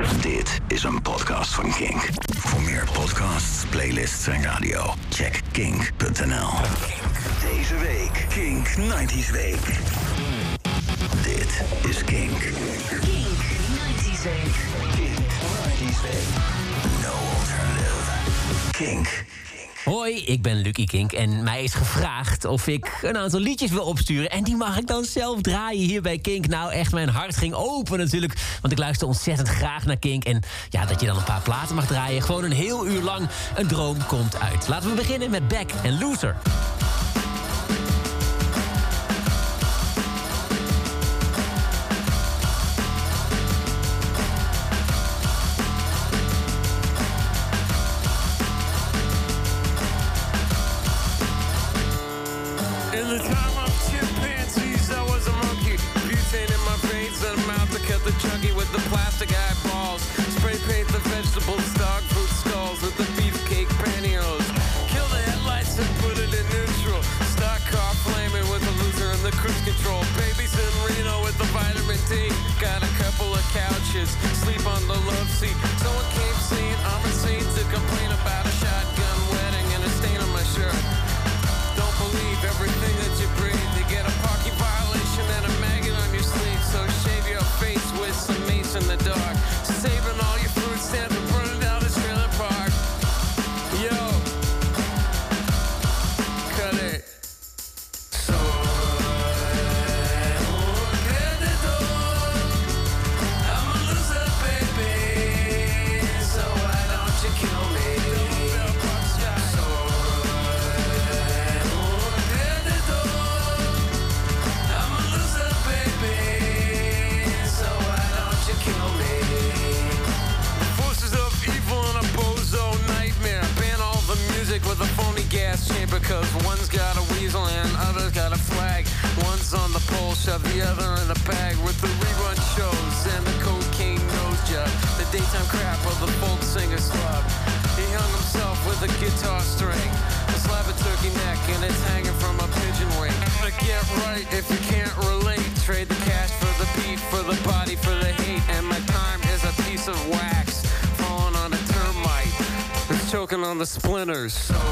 Dit is een podcast van Kink. Voor meer podcasts, playlists en radio, check kink.nl. Deze week Kink 90s Week. Dit is Kink. Kink 90s Week. Kink 90s Week. No alternative. Kink. Hoi, ik ben Lucky Kink en mij is gevraagd of ik een aantal liedjes wil opsturen. En die mag ik dan zelf draaien hier bij Kink. Nou, echt, mijn hart ging open natuurlijk. Want ik luister ontzettend graag naar Kink. En ja, dat je dan een paar platen mag draaien. Gewoon een heel uur lang. Een droom komt uit. Laten we beginnen met Back en Loser. the splinters.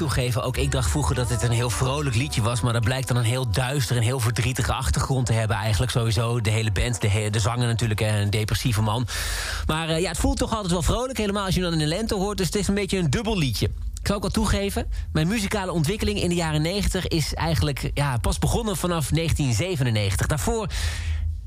Toegeven, ook ik dacht vroeger dat het een heel vrolijk liedje was. Maar dat blijkt dan een heel duister en heel verdrietige achtergrond te hebben. Eigenlijk sowieso de hele band, de, de zanger natuurlijk, een depressieve man. Maar uh, ja, het voelt toch altijd wel vrolijk, helemaal als je dan in de lente hoort. Dus het is een beetje een dubbel liedje. Ik zal ook wel toegeven, mijn muzikale ontwikkeling in de jaren 90 is eigenlijk ja, pas begonnen vanaf 1997. Daarvoor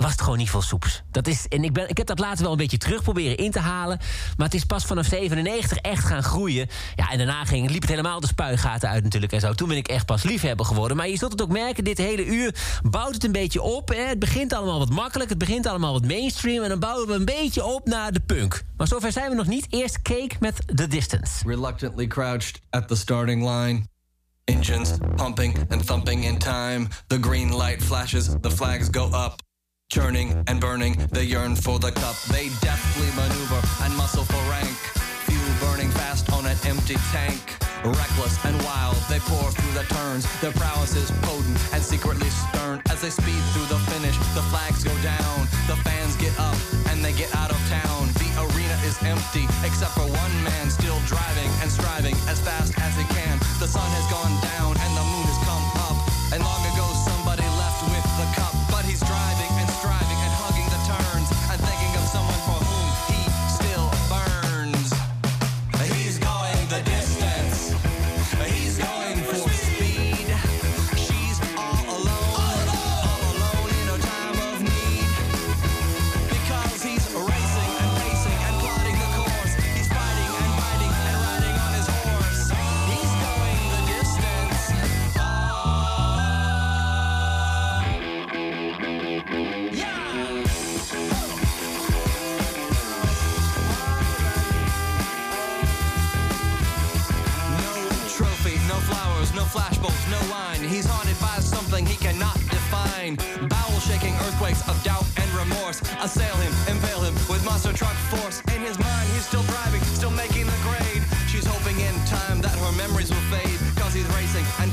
was het gewoon niet veel soeps. Dat is, en ik, ben, ik heb dat later wel een beetje terug proberen in te halen. Maar het is pas vanaf 97 echt gaan groeien. Ja, en daarna ging, liep het helemaal de spuigaten uit natuurlijk en zo. Toen ben ik echt pas liefhebber geworden. Maar je zult het ook merken, dit hele uur bouwt het een beetje op. Hè. Het begint allemaal wat makkelijk, het begint allemaal wat mainstream... en dan bouwen we een beetje op naar de punk. Maar zover zijn we nog niet. Eerst Cake met The Distance. Reluctantly crouched at the starting line... Engines pumping and thumping in time. The green light flashes, the flags go up. Churning and burning, they yearn for the cup. They deftly maneuver and muscle for rank. Fuel burning fast on an empty tank. Reckless and wild, they pour through the turns. Their prowess is potent and secretly stern. As they speed through the finish, the flags go down. The fans get up and they get out of town. The arena is empty, except for one man still driving and striving as fast as he can. The sun has gone down and the moon has come up. And long ago, somebody left with the cup, but he's driving flashbulbs, no wine. He's haunted by something he cannot define. Bowel shaking earthquakes of doubt and remorse assail him, impale him with monster truck force. In his mind, he's still driving, still making the grade. She's hoping in time that her memories will fade. Cause he's racing and and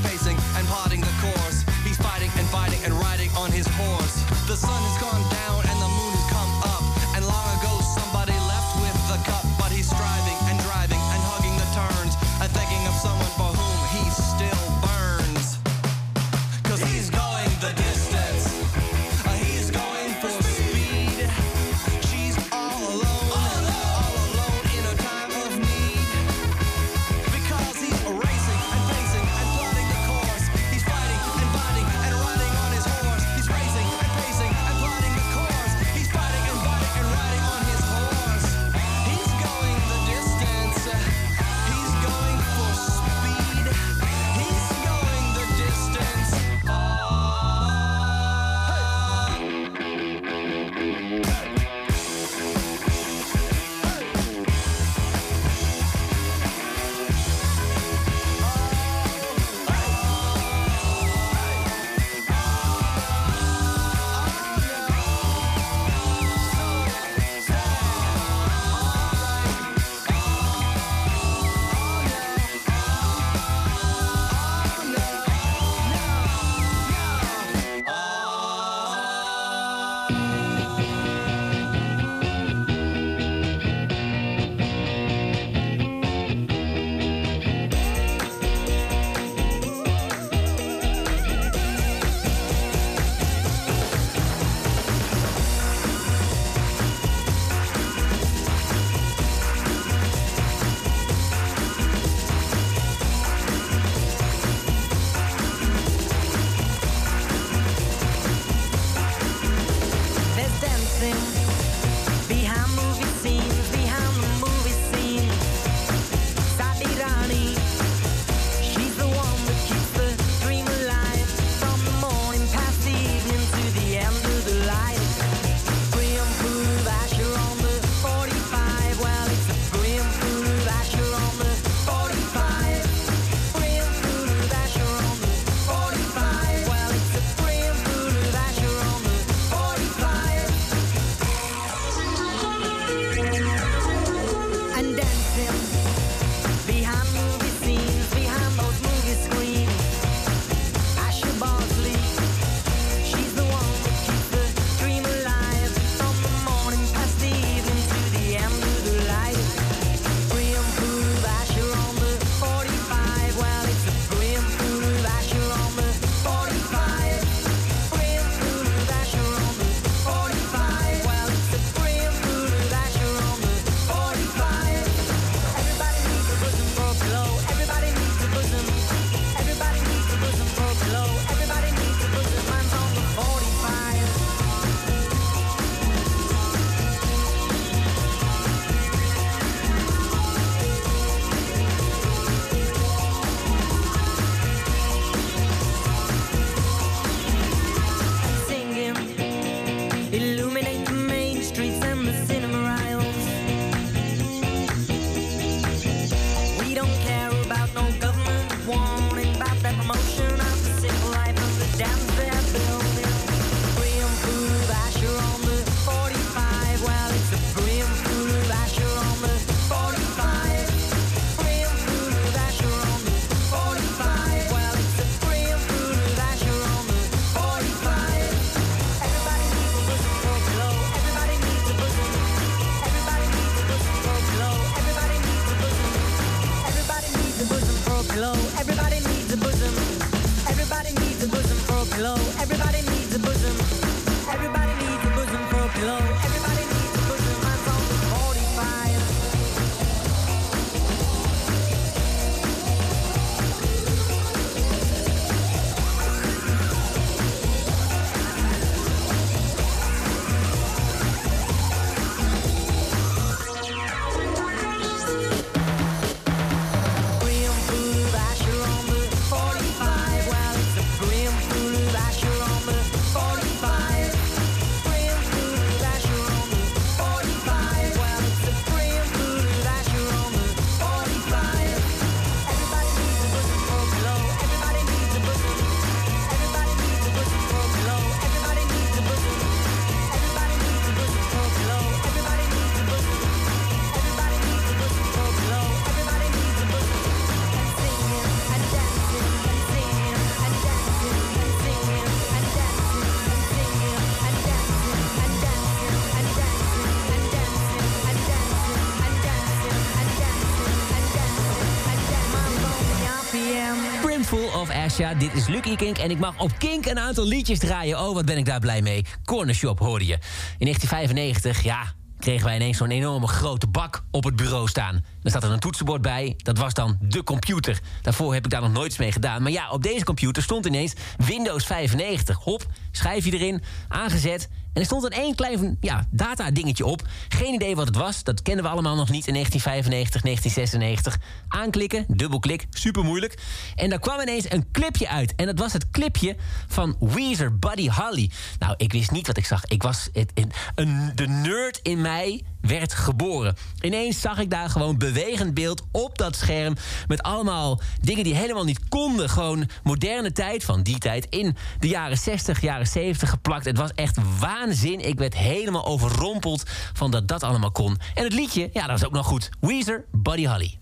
Ja, dit is Lucky Kink en ik mag op Kink een aantal liedjes draaien. Oh, wat ben ik daar blij mee. Corner Shop hoorde je. In 1995, ja, kregen wij ineens zo'n enorme grote bak op het bureau staan. Daar staat er een toetsenbord bij. Dat was dan de computer. Daarvoor heb ik daar nog nooit mee gedaan. Maar ja, op deze computer stond ineens Windows 95. Hop, schijf je erin, aangezet en er stond een één klein ja, data-dingetje op. Geen idee wat het was. Dat kennen we allemaal nog niet in 1995, 1996. Aanklikken, dubbelklik, super moeilijk. En daar kwam ineens een clipje uit. En dat was het clipje van Weezer, Buddy Holly. Nou, ik wist niet wat ik zag. Ik was het, een, de nerd in mij werd geboren. Ineens zag ik daar gewoon bewegend beeld op dat scherm... met allemaal dingen die helemaal niet konden. Gewoon moderne tijd van die tijd in de jaren 60, jaren 70 geplakt. Het was echt waanzin. Ik werd helemaal overrompeld van dat dat allemaal kon. En het liedje, ja, dat was ook nog goed. Weezer, Buddy Holly.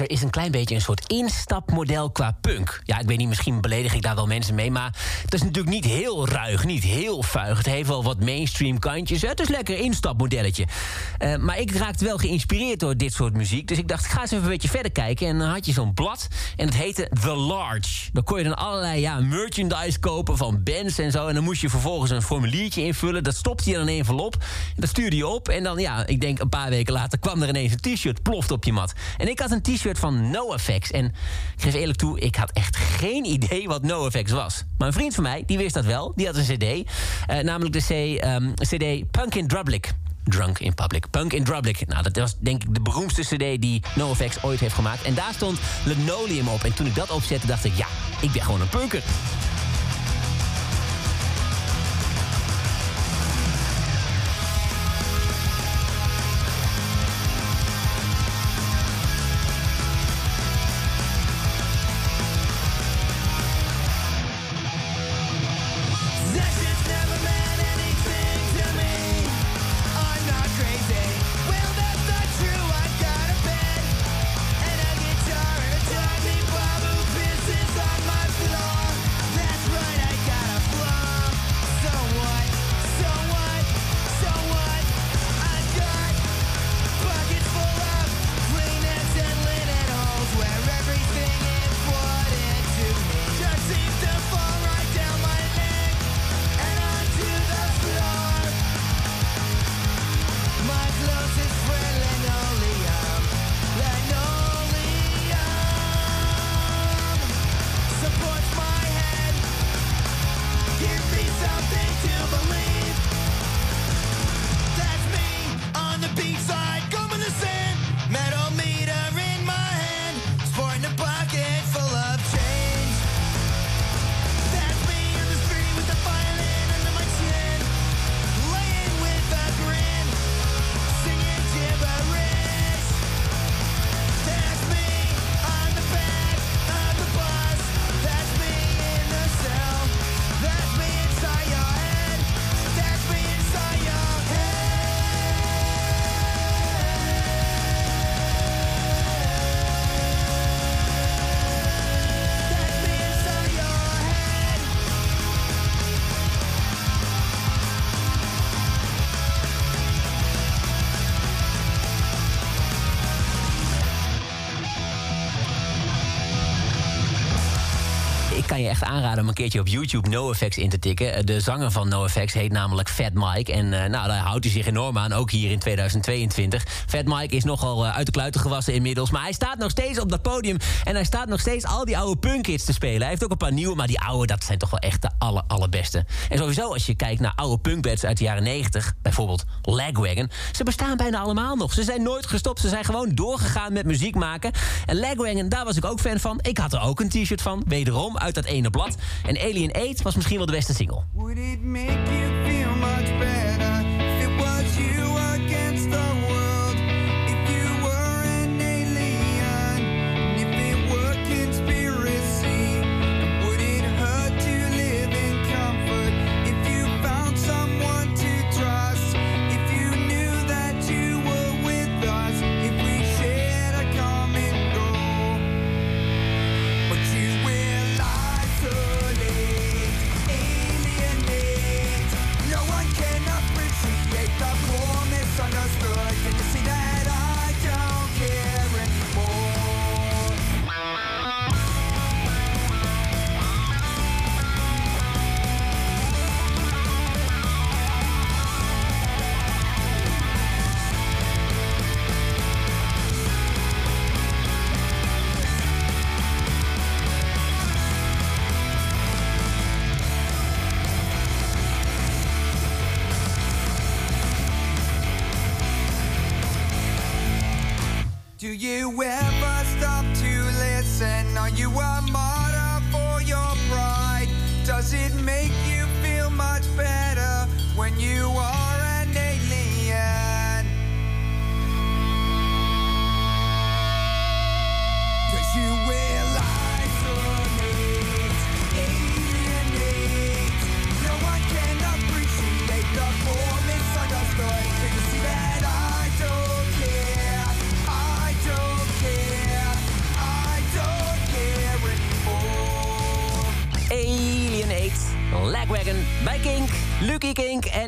Weezer is een klein beetje een soort instapmodel qua punk. Ja, ik weet niet, misschien beledig ik daar wel mensen mee... maar het is natuurlijk niet heel ruig, niet heel vuig. Het heeft wel wat mainstream kantjes. Het is lekker instapmodelletje. Uh, maar ik raakte wel geïnspireerd door dit soort muziek. Dus ik dacht, ik ga eens even een beetje verder kijken. En dan had je zo'n blad en het heette The Large. Dan kon je dan allerlei ja, merchandise kopen van bands en zo. En dan moest je vervolgens een formuliertje invullen. Dat stopte je dan een envelop. Dat stuurde je op. En dan, ja, ik denk een paar weken later kwam er ineens een t-shirt ploft op je mat. En ik had een t-shirt van NoFX. En ik geef eerlijk toe, ik had echt geen idee wat NoFX was. Maar een vriend van mij, die wist dat wel. Die had een cd. Uh, namelijk de um, cd Punk in Drublic. Drunk in Public. Punk in Drublic. Nou, dat was denk ik de beroemdste cd die NoFX ooit heeft gemaakt. En daar stond Linoleum op. En toen ik dat opzette, dacht ik, ja, ik ben gewoon een punker. Aanraden om een keertje op YouTube NoFX in te tikken. Eh, de zanger van NoFX heet namelijk Fat Mike. En uh, nou, daar houdt hij zich enorm aan, ook hier in 2022. Fat Mike is nogal uh, uit de kluiten gewassen inmiddels. Maar hij staat nog steeds op dat podium. En hij staat nog steeds al die oude punkhits te spelen. Hij heeft ook een paar nieuwe, maar die oude, dat zijn toch wel echt de aller, allerbeste. En sowieso, als je kijkt naar oude punkbands uit de jaren 90, bijvoorbeeld Lagwagon. Ze bestaan bijna allemaal nog. Ze zijn nooit gestopt. Ze zijn gewoon doorgegaan met muziek maken. En Lagwagon, daar was ik ook fan van. Ik had er ook een t-shirt van. Wederom uit dat ene blad. En Alien 8 was misschien wel de beste single.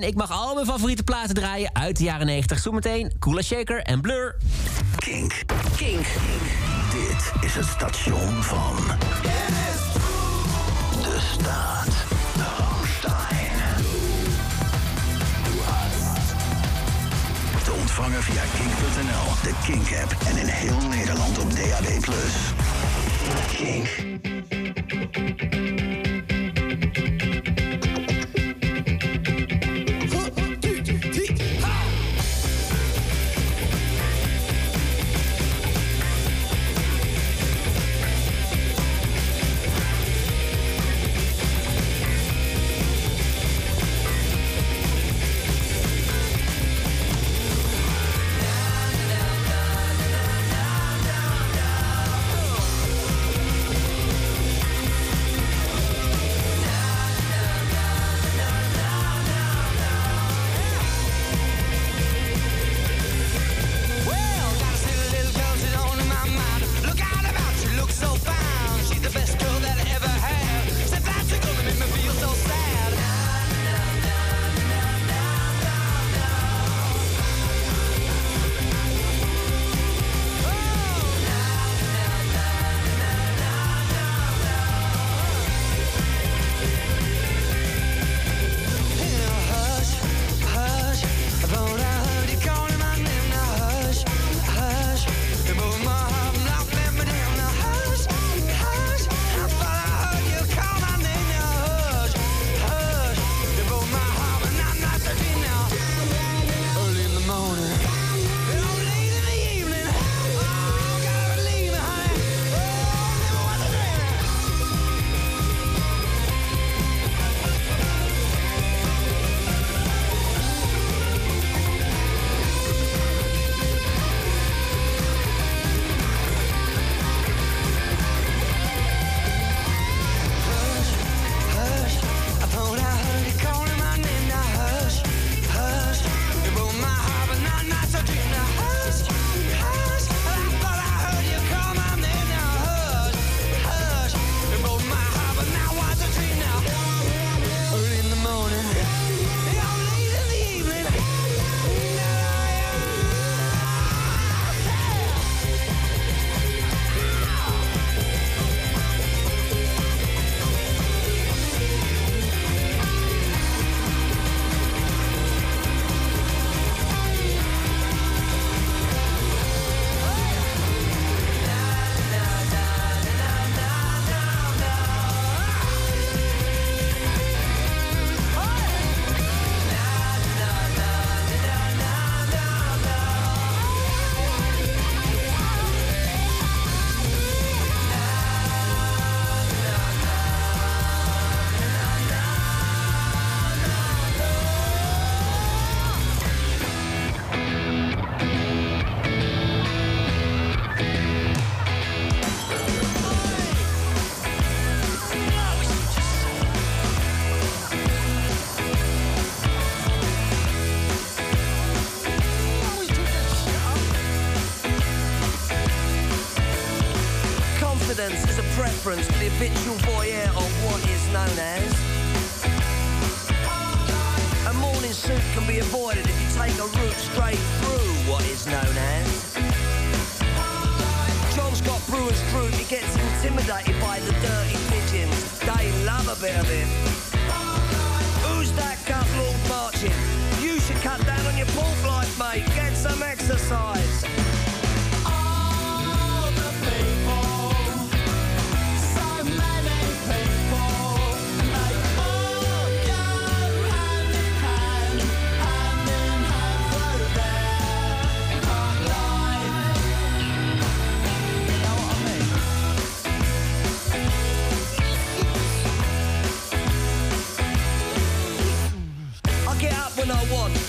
En ik mag al mijn favoriete platen draaien uit de jaren 90. Zometeen Cooler Shaker en Blur. Kink. Kink. Dit is het station van... De staat. De Holstein. Te ontvangen via kink.nl, de Kink-app en in heel Nederland op DAB+. Kink. Bit of him. Who's that cut Lord marching? You should cut down on your pork life, mate. Get some exercise.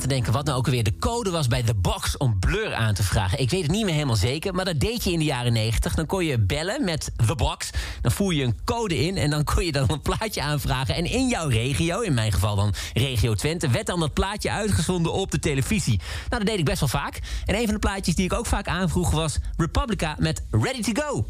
Te denken wat nou ook alweer de code was bij The Box om Blur aan te vragen. Ik weet het niet meer helemaal zeker, maar dat deed je in de jaren 90. Dan kon je bellen met The Box. Dan voer je een code in en dan kon je dan een plaatje aanvragen. En in jouw regio, in mijn geval dan regio Twente, werd dan dat plaatje uitgezonden op de televisie. Nou, dat deed ik best wel vaak. En een van de plaatjes die ik ook vaak aanvroeg was Republica met Ready to Go.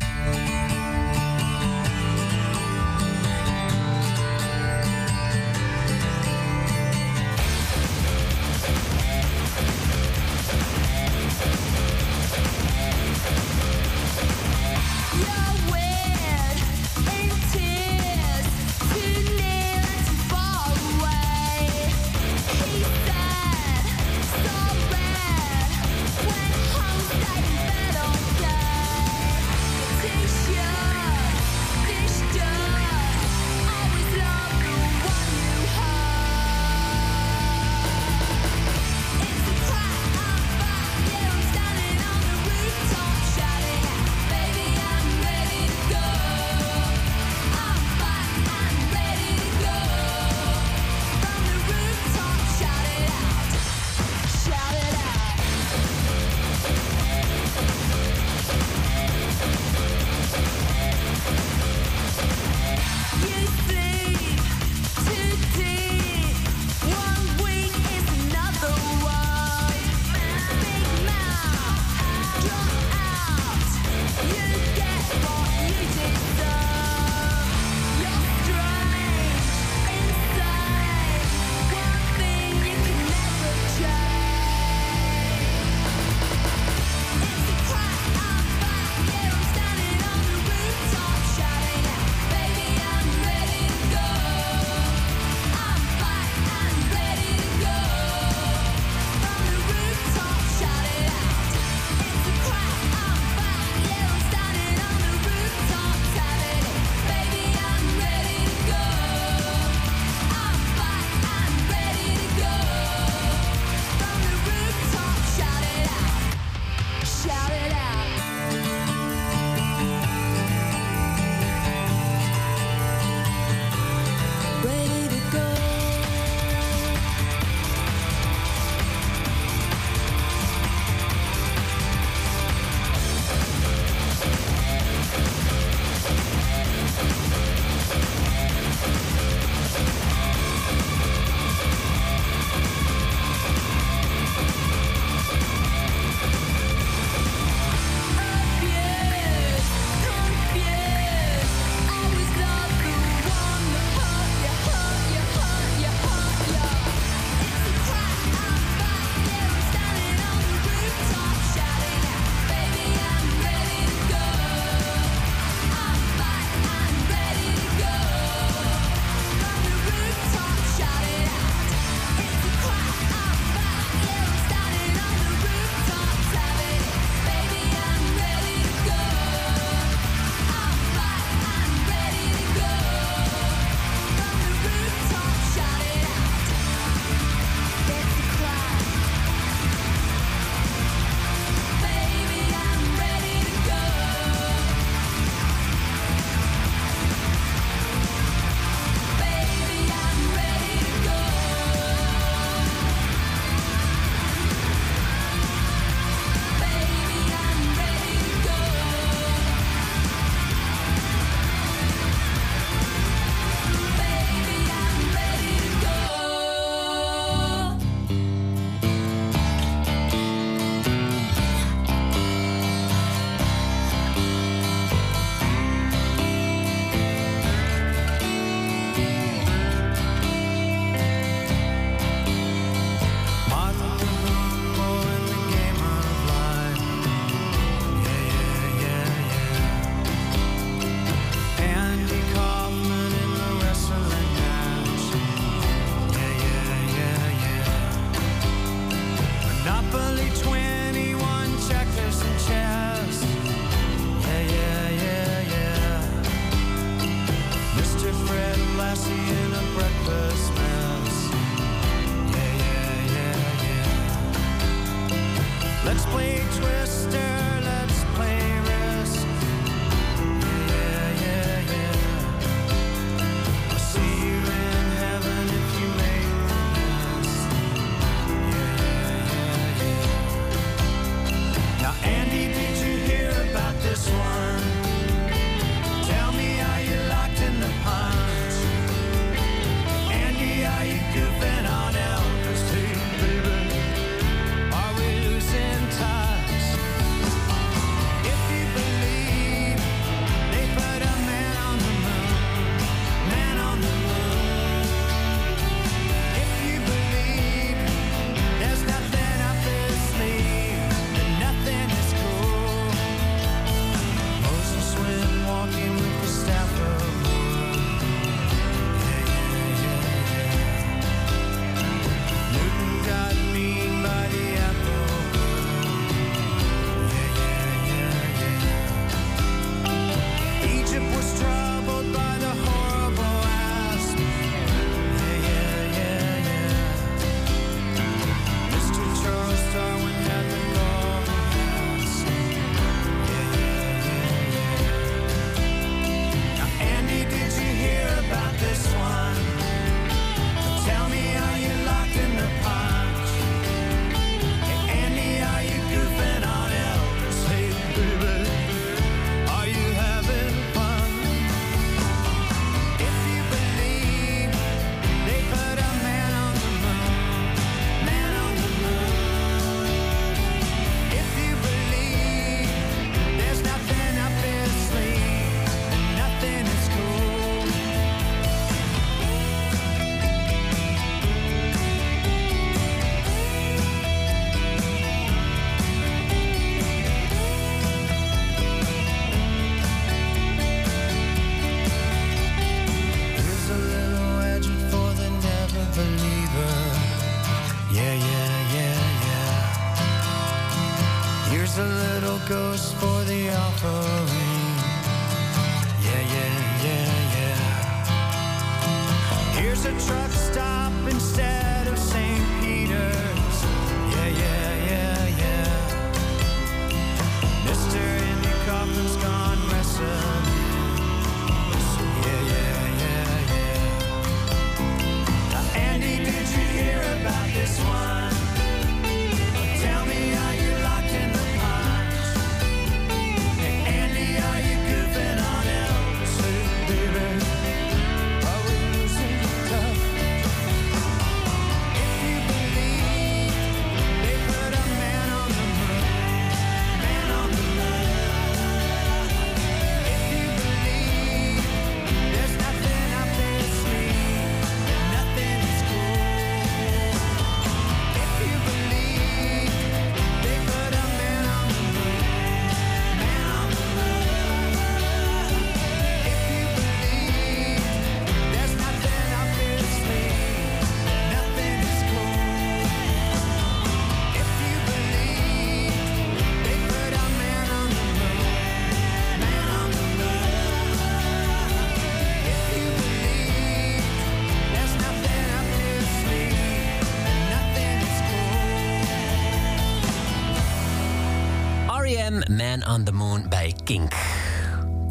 Man on the Moon bij Kink.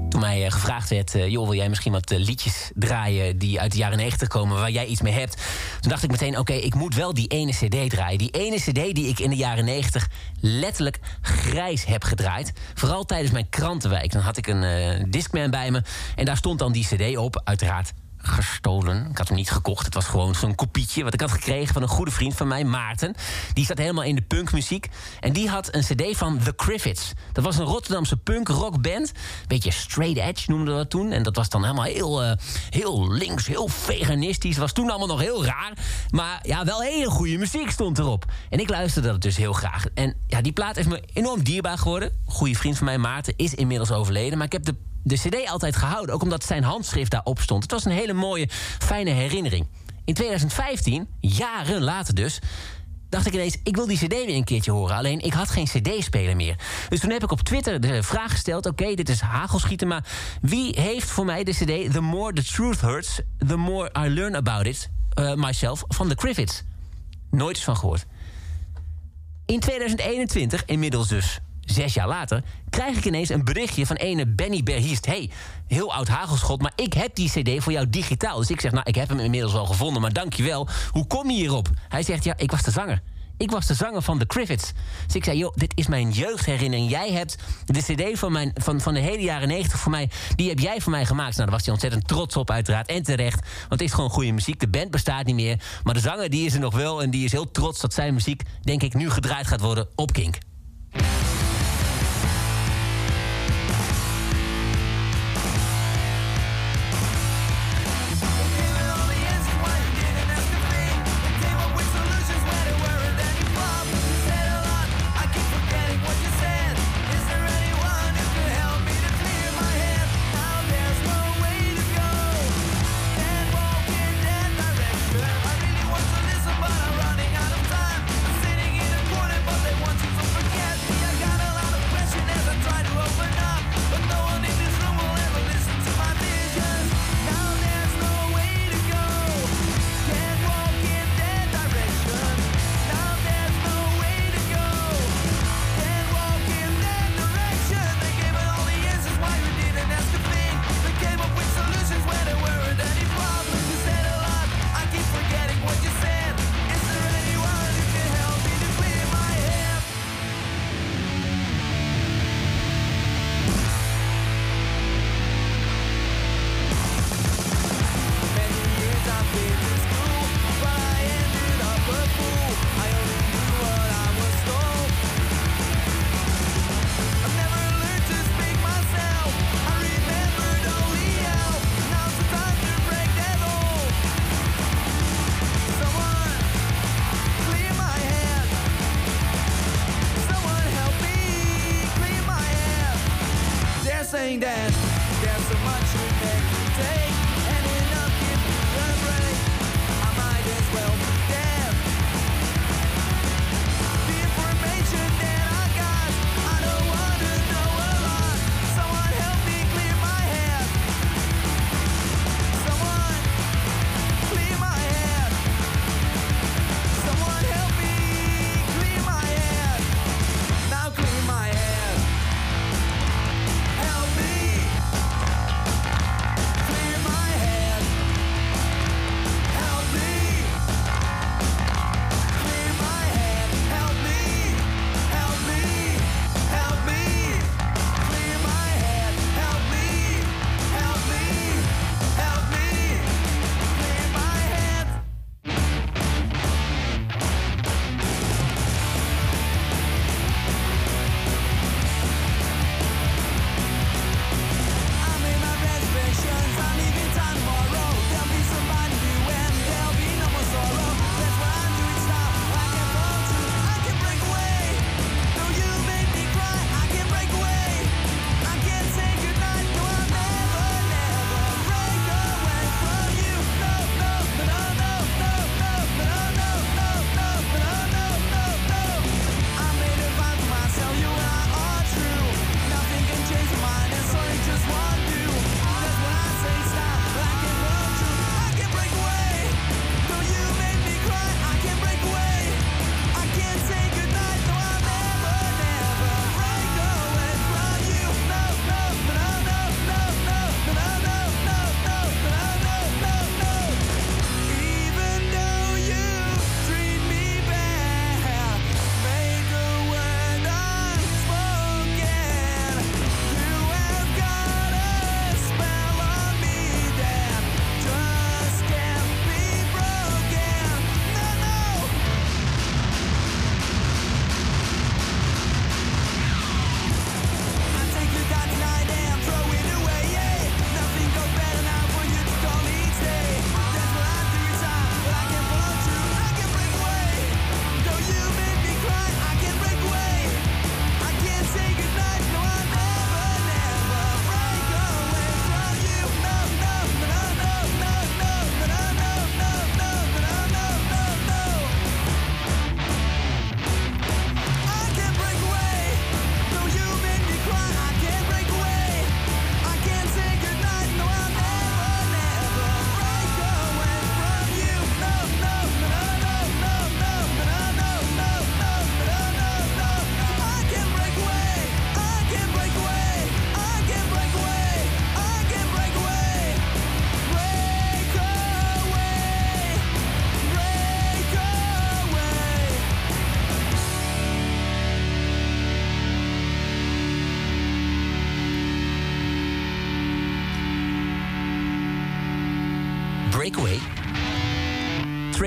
Toen mij eh, gevraagd werd, eh, joh, wil jij misschien wat eh, liedjes draaien... die uit de jaren 90 komen, waar jij iets mee hebt... toen dacht ik meteen, oké, ik moet wel die ene cd draaien. Die ene cd die ik in de jaren 90 letterlijk grijs heb gedraaid. Vooral tijdens mijn krantenwijk. Dan had ik een Discman bij me en daar stond dan die cd op, uiteraard gestolen. Ik had hem niet gekocht. Het was gewoon zo'n kopietje wat ik had gekregen van een goede vriend van mij, Maarten. Die zat helemaal in de punkmuziek. En die had een cd van The Crickets. Dat was een Rotterdamse punk rock band. Beetje straight edge noemden we dat toen. En dat was dan helemaal heel, eh, heel links, heel veganistisch. Was toen allemaal nog heel raar. Maar ja, wel hele goede muziek stond erop. En ik luisterde dat dus heel graag. En ja, die plaat is me enorm dierbaar geworden. Goede vriend van mij, Maarten, is inmiddels overleden. Maar ik heb de de cd altijd gehouden. Ook omdat zijn handschrift daarop stond. Het was een hele mooie, fijne herinnering. In 2015, jaren later dus... dacht ik ineens, ik wil die cd weer een keertje horen. Alleen, ik had geen cd-speler meer. Dus toen heb ik op Twitter de vraag gesteld... oké, dit is hagelschieten, maar wie heeft voor mij de cd... The More the Truth Hurts, The More I Learn About It... eh, myself, van The Crickets? Nooit van gehoord. In 2021, inmiddels dus zes jaar later, krijg ik ineens een berichtje van ene Benny Berhiest. hey, heel oud hagelschot, maar ik heb die cd voor jou digitaal. Dus ik zeg, nou, ik heb hem inmiddels wel gevonden, maar dankjewel. Hoe kom je hierop? Hij zegt, ja, ik was de zanger. Ik was de zanger van The Crickets. Dus ik zei, joh, dit is mijn jeugdherinnering. Jij hebt de cd van, mijn, van, van de hele jaren 90 voor mij... die heb jij voor mij gemaakt. Nou, daar was hij ontzettend trots op, uiteraard. En terecht, want het is gewoon goede muziek. De band bestaat niet meer. Maar de zanger, die is er nog wel. En die is heel trots dat zijn muziek, denk ik, nu gedraaid gaat worden op Kink.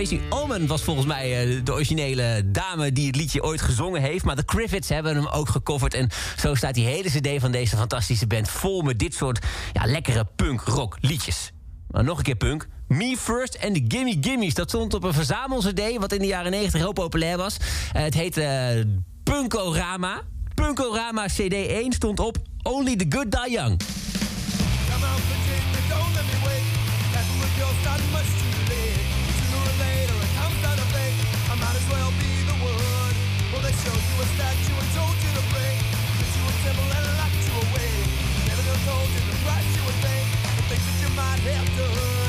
Tracy Ullman was volgens mij eh, de originele dame die het liedje ooit gezongen heeft. Maar de Crickets hebben hem ook gecoverd. En zo staat die hele cd van deze fantastische band vol met dit soort ja, lekkere punk-rock liedjes. Maar nog een keer punk. Me First en de Gimme Gimmies. Dat stond op een verzamel-cd wat in de jaren 90 heel populair was. Eh, het heette eh, Punkorama. Punkorama CD 1 stond op Only the Good Die Young. Come on, Virginia, don't let me wait. mind have to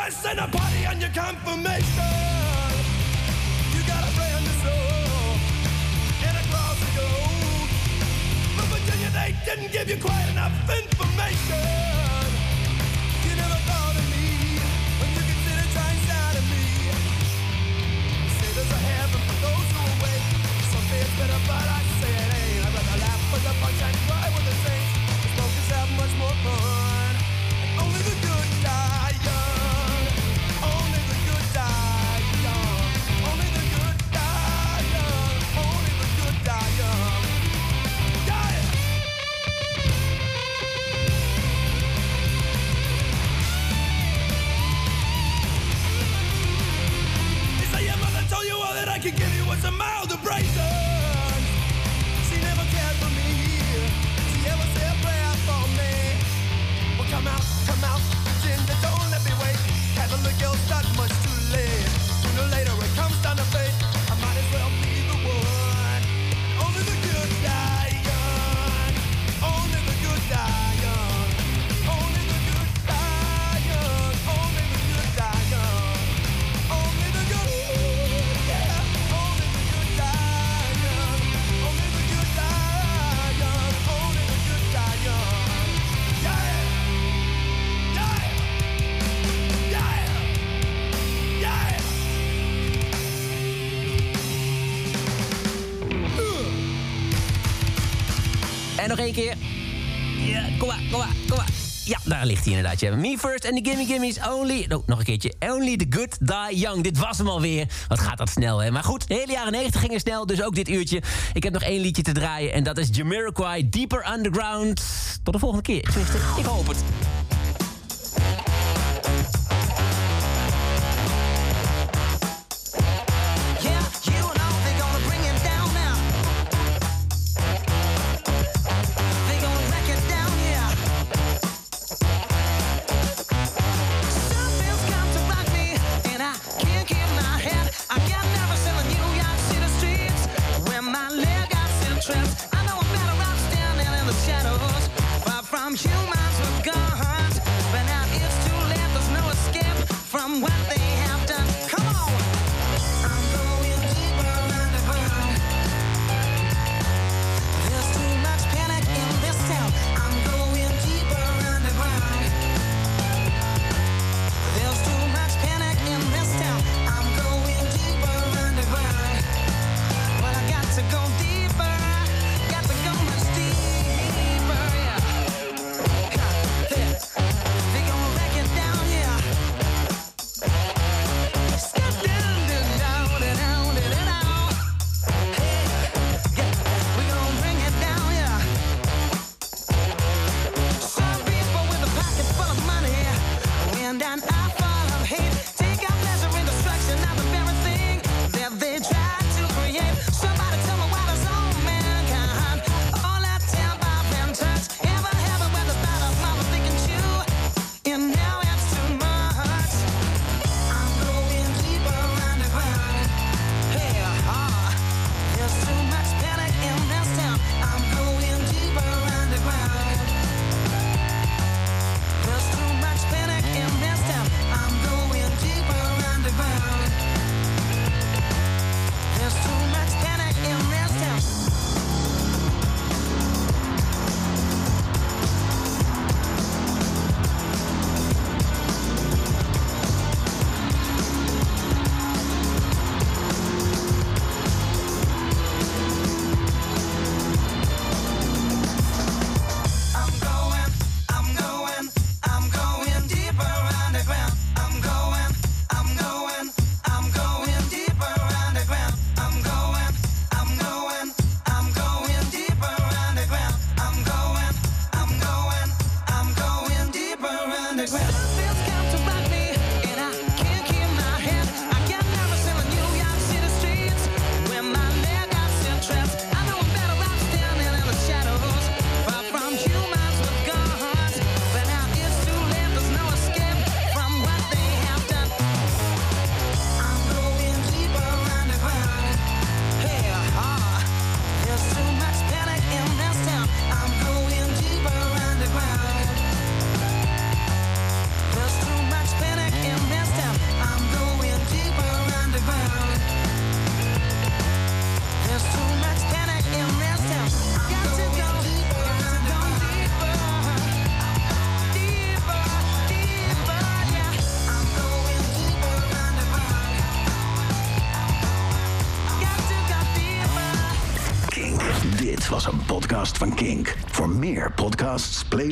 dress and a party on your confirmation. You got a brand new soul and a cross of gold. But Virginia, they didn't give you quite enough information. You never thought of me when you considered trying side of me. You Say there's a heaven for those who await. Some say it's better, but I say it ain't. I'd rather laugh with the bunch and cry with the saints. Smokers have much more fun. Één keer. Ja, kom maar, kom maar, kom maar. Ja, daar ligt hij inderdaad. Me first and the gimme gimmies only... Oh, nog een keertje. Only the good die young. Dit was hem alweer. Wat gaat dat snel, hè? Maar goed, de hele jaren 90 gingen snel. Dus ook dit uurtje. Ik heb nog één liedje te draaien. En dat is Jamiroquai, Deeper Underground. Tot de volgende keer. Ik hoop het.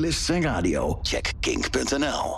Playlists en radio, check kink.nl.